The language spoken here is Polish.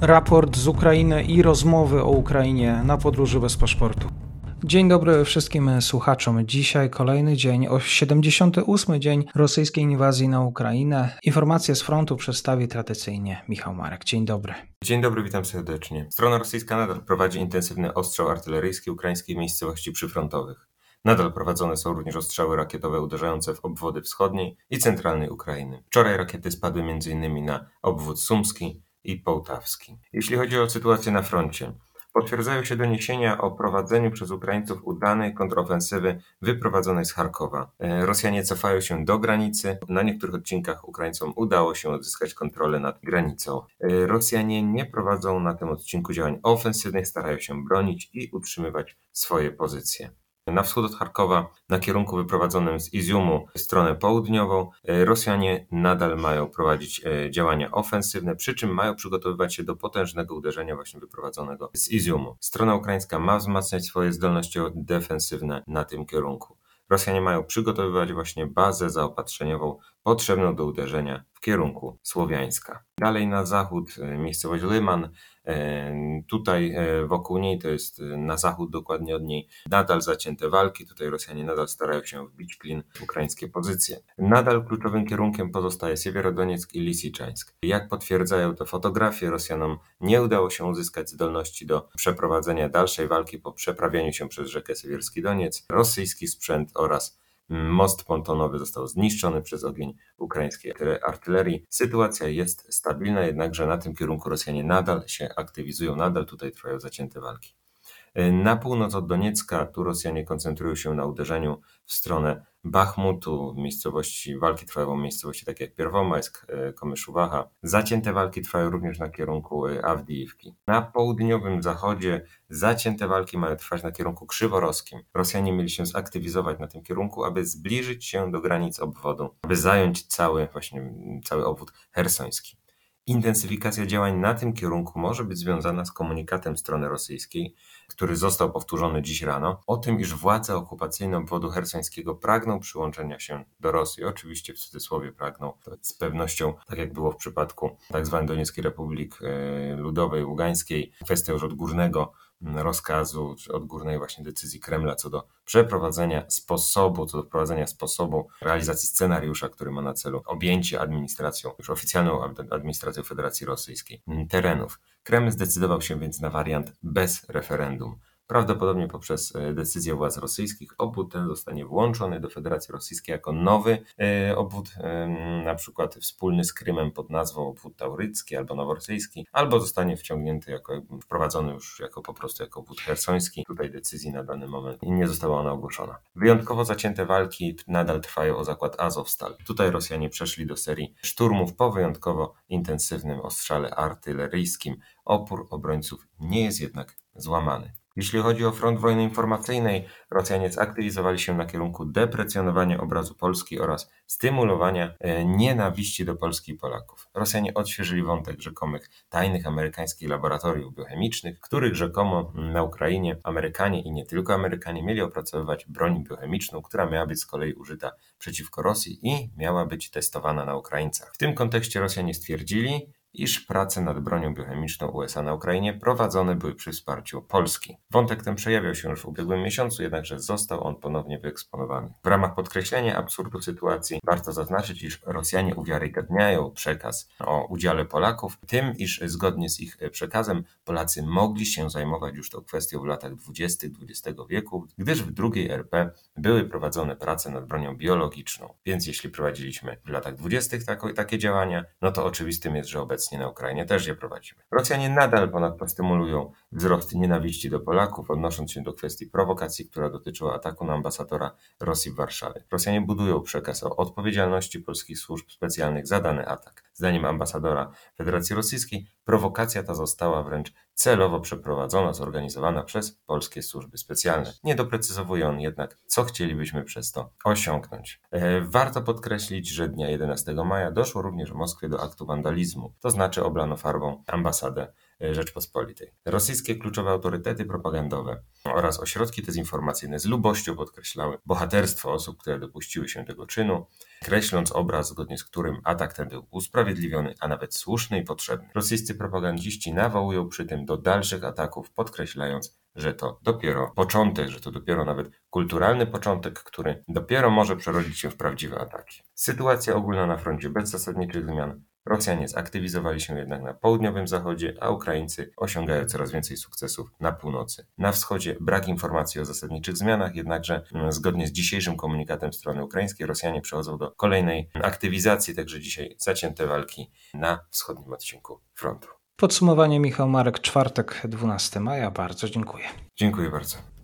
raport z Ukrainy i rozmowy o Ukrainie na podróży bez paszportu. Dzień dobry wszystkim słuchaczom. Dzisiaj kolejny dzień, 78 dzień rosyjskiej inwazji na Ukrainę. Informacje z frontu przedstawi tradycyjnie Michał Marek. Dzień dobry. Dzień dobry, witam serdecznie. Strona rosyjska nadal prowadzi intensywny ostrzał artyleryjski ukraińskiej miejscowości przyfrontowych. Nadal prowadzone są również ostrzały rakietowe uderzające w obwody wschodniej i centralnej Ukrainy. Wczoraj rakiety spadły m.in. na obwód sumski i połtawski. Jeśli chodzi o sytuację na froncie, Potwierdzają się doniesienia o prowadzeniu przez Ukraińców udanej kontrofensywy wyprowadzonej z Charkowa. E, Rosjanie cofają się do granicy. Na niektórych odcinkach Ukraińcom udało się odzyskać kontrolę nad granicą. E, Rosjanie nie prowadzą na tym odcinku działań ofensywnych, starają się bronić i utrzymywać swoje pozycje. Na wschód od Charkowa, na kierunku wyprowadzonym z Iziumu w stronę południową, e, Rosjanie nadal mają prowadzić e, działania ofensywne, przy czym mają przygotowywać się do potężnego uderzenia właśnie wyprowadzonego z Iziumu. Strona ukraińska ma wzmacniać swoje zdolności defensywne na tym kierunku. Rosjanie mają przygotowywać właśnie bazę zaopatrzeniową potrzebną do uderzenia w kierunku Słowiańska. Dalej na zachód e, miejscowość Lyman, e, tutaj e, wokół niej, to jest na zachód dokładnie od niej, nadal zacięte walki, tutaj Rosjanie nadal starają się wbić klin w ukraińskie pozycje. Nadal kluczowym kierunkiem pozostaje Siewierodonieck i Lisiczańsk. Jak potwierdzają te fotografie, Rosjanom nie udało się uzyskać zdolności do przeprowadzenia dalszej walki po przeprawianiu się przez rzekę Siewierski Doniec. Rosyjski sprzęt oraz Most pontonowy został zniszczony przez ogień ukraińskiej artylerii. Sytuacja jest stabilna, jednakże na tym kierunku Rosjanie nadal się aktywizują, nadal tutaj trwają zacięte walki. Na północ od Doniecka, tu Rosjanie koncentrują się na uderzeniu w stronę Bachmutu, miejscowości, walki trwają w miejscowości takie jak Pierwomajsk, e, Komyszuwacha. Zacięte walki trwają również na kierunku e, Awdijiwki. Na południowym zachodzie zacięte walki mają trwać na kierunku krzyworoskim. Rosjanie mieli się zaktywizować na tym kierunku, aby zbliżyć się do granic obwodu, aby zająć cały, właśnie cały obwód hersoński. Intensyfikacja działań na tym kierunku może być związana z komunikatem strony rosyjskiej, który został powtórzony dziś rano, o tym, iż władze okupacyjne obwodu hersońskiego pragną przyłączenia się do Rosji. Oczywiście w cudzysłowie pragną, z pewnością, tak jak było w przypadku tzw. Tak Donieckiej Republik e, Ludowej, Ługańskiej, kwestia już odgórnego rozkazu, czy odgórnej właśnie decyzji Kremla co do przeprowadzenia sposobu, co do wprowadzenia sposobu realizacji scenariusza, który ma na celu objęcie administracją, już oficjalną administracją Federacji Rosyjskiej terenów. Kreml zdecydował się więc na wariant bez referendum. Prawdopodobnie poprzez e, decyzję władz rosyjskich obwód ten zostanie włączony do Federacji Rosyjskiej jako nowy e, obwód, na przykład wspólny z Krymem pod nazwą obwód taurycki albo noworosyjski, albo zostanie wciągnięty jako, wprowadzony już jako po prostu jako obwód hersoński. Tutaj decyzji na dany moment nie została ona ogłoszona. Wyjątkowo zacięte walki nadal trwają o zakład Azovstal. Tutaj Rosjanie przeszli do serii szturmów po wyjątkowo intensywnym ostrzale artyleryjskim. Opór obrońców nie jest jednak złamany. Jeśli chodzi o front wojny informacyjnej, Rosjanie zaktywizowali się na kierunku deprecjonowania obrazu Polski oraz stymulowania e, nienawiści do Polski i Polaków. Rosjanie odświeżyli wątek rzekomych tajnych amerykańskich laboratoriów biochemicznych, których rzekomo na Ukrainie Amerykanie i nie tylko Amerykanie mieli opracowywać broń biochemiczną, która miała być z kolei użyta przeciwko Rosji i miała być testowana na Ukraińcach. W tym kontekście Rosjanie stwierdzili, iż prace nad bronią biochemiczną USA na Ukrainie prowadzone były przy wsparciu Polski. Wątek ten przejawiał się już w ubiegłym miesiącu, jednakże został on ponownie wyeksponowany. W ramach podkreślenia absurdu sytuacji warto zaznaczyć, iż Rosjanie uwiarygadniają przekaz o udziale Polaków, tym iż zgodnie z ich przekazem Polacy mogli się zajmować już tą kwestią w latach 20. XX wieku, gdyż w drugiej RP były prowadzone prace nad bronią biologiczną. Więc jeśli prowadziliśmy w latach 20. takie działania, no to oczywistym jest, że obecnie obecnie na Ukrainie też je prowadzimy. Rosjanie nadal ponadto stymulują wzrost nienawiści do Polaków, odnosząc się do kwestii prowokacji, która dotyczyła ataku na ambasadora Rosji w Warszawie. Rosjanie budują przekaz o odpowiedzialności polskich służb specjalnych za dany atak. Zdaniem ambasadora Federacji Rosyjskiej prowokacja ta została wręcz celowo przeprowadzona, zorganizowana przez polskie służby specjalne. Nie doprecyzowuje on jednak, co chcielibyśmy przez to osiągnąć. E, warto podkreślić, że dnia 11 maja doszło również w Moskwie do aktu wandalizmu, to znaczy oblano farbą ambasadę Rzeczpospolitej. Rosyjskie kluczowe autorytety propagandowe oraz ośrodki dezinformacyjne z lubością podkreślały bohaterstwo osób, które dopuściły się tego czynu, kreśląc obraz, zgodnie z którym atak ten był usprawiedliwiony, a nawet słuszny i potrzebny. Rosyjscy propagandziści nawołują przy tym do dalszych ataków, podkreślając, że to dopiero początek, że to dopiero nawet kulturalny początek, który dopiero może przerodzić się w prawdziwe ataki. Sytuacja ogólna na froncie bez zasadniczych zmian. Rosjanie zaktywizowali się jednak na południowym zachodzie, a Ukraińcy osiągają coraz więcej sukcesów na północy. Na wschodzie brak informacji o zasadniczych zmianach, jednakże mm, zgodnie z dzisiejszym komunikatem strony ukraińskiej Rosjanie przechodzą do kolejnej aktywizacji, także dzisiaj zacięte walki na wschodnim odcinku frontu. Podsumowanie Michał Marek, czwartek 12 maja. Bardzo dziękuję. Dziękuję bardzo.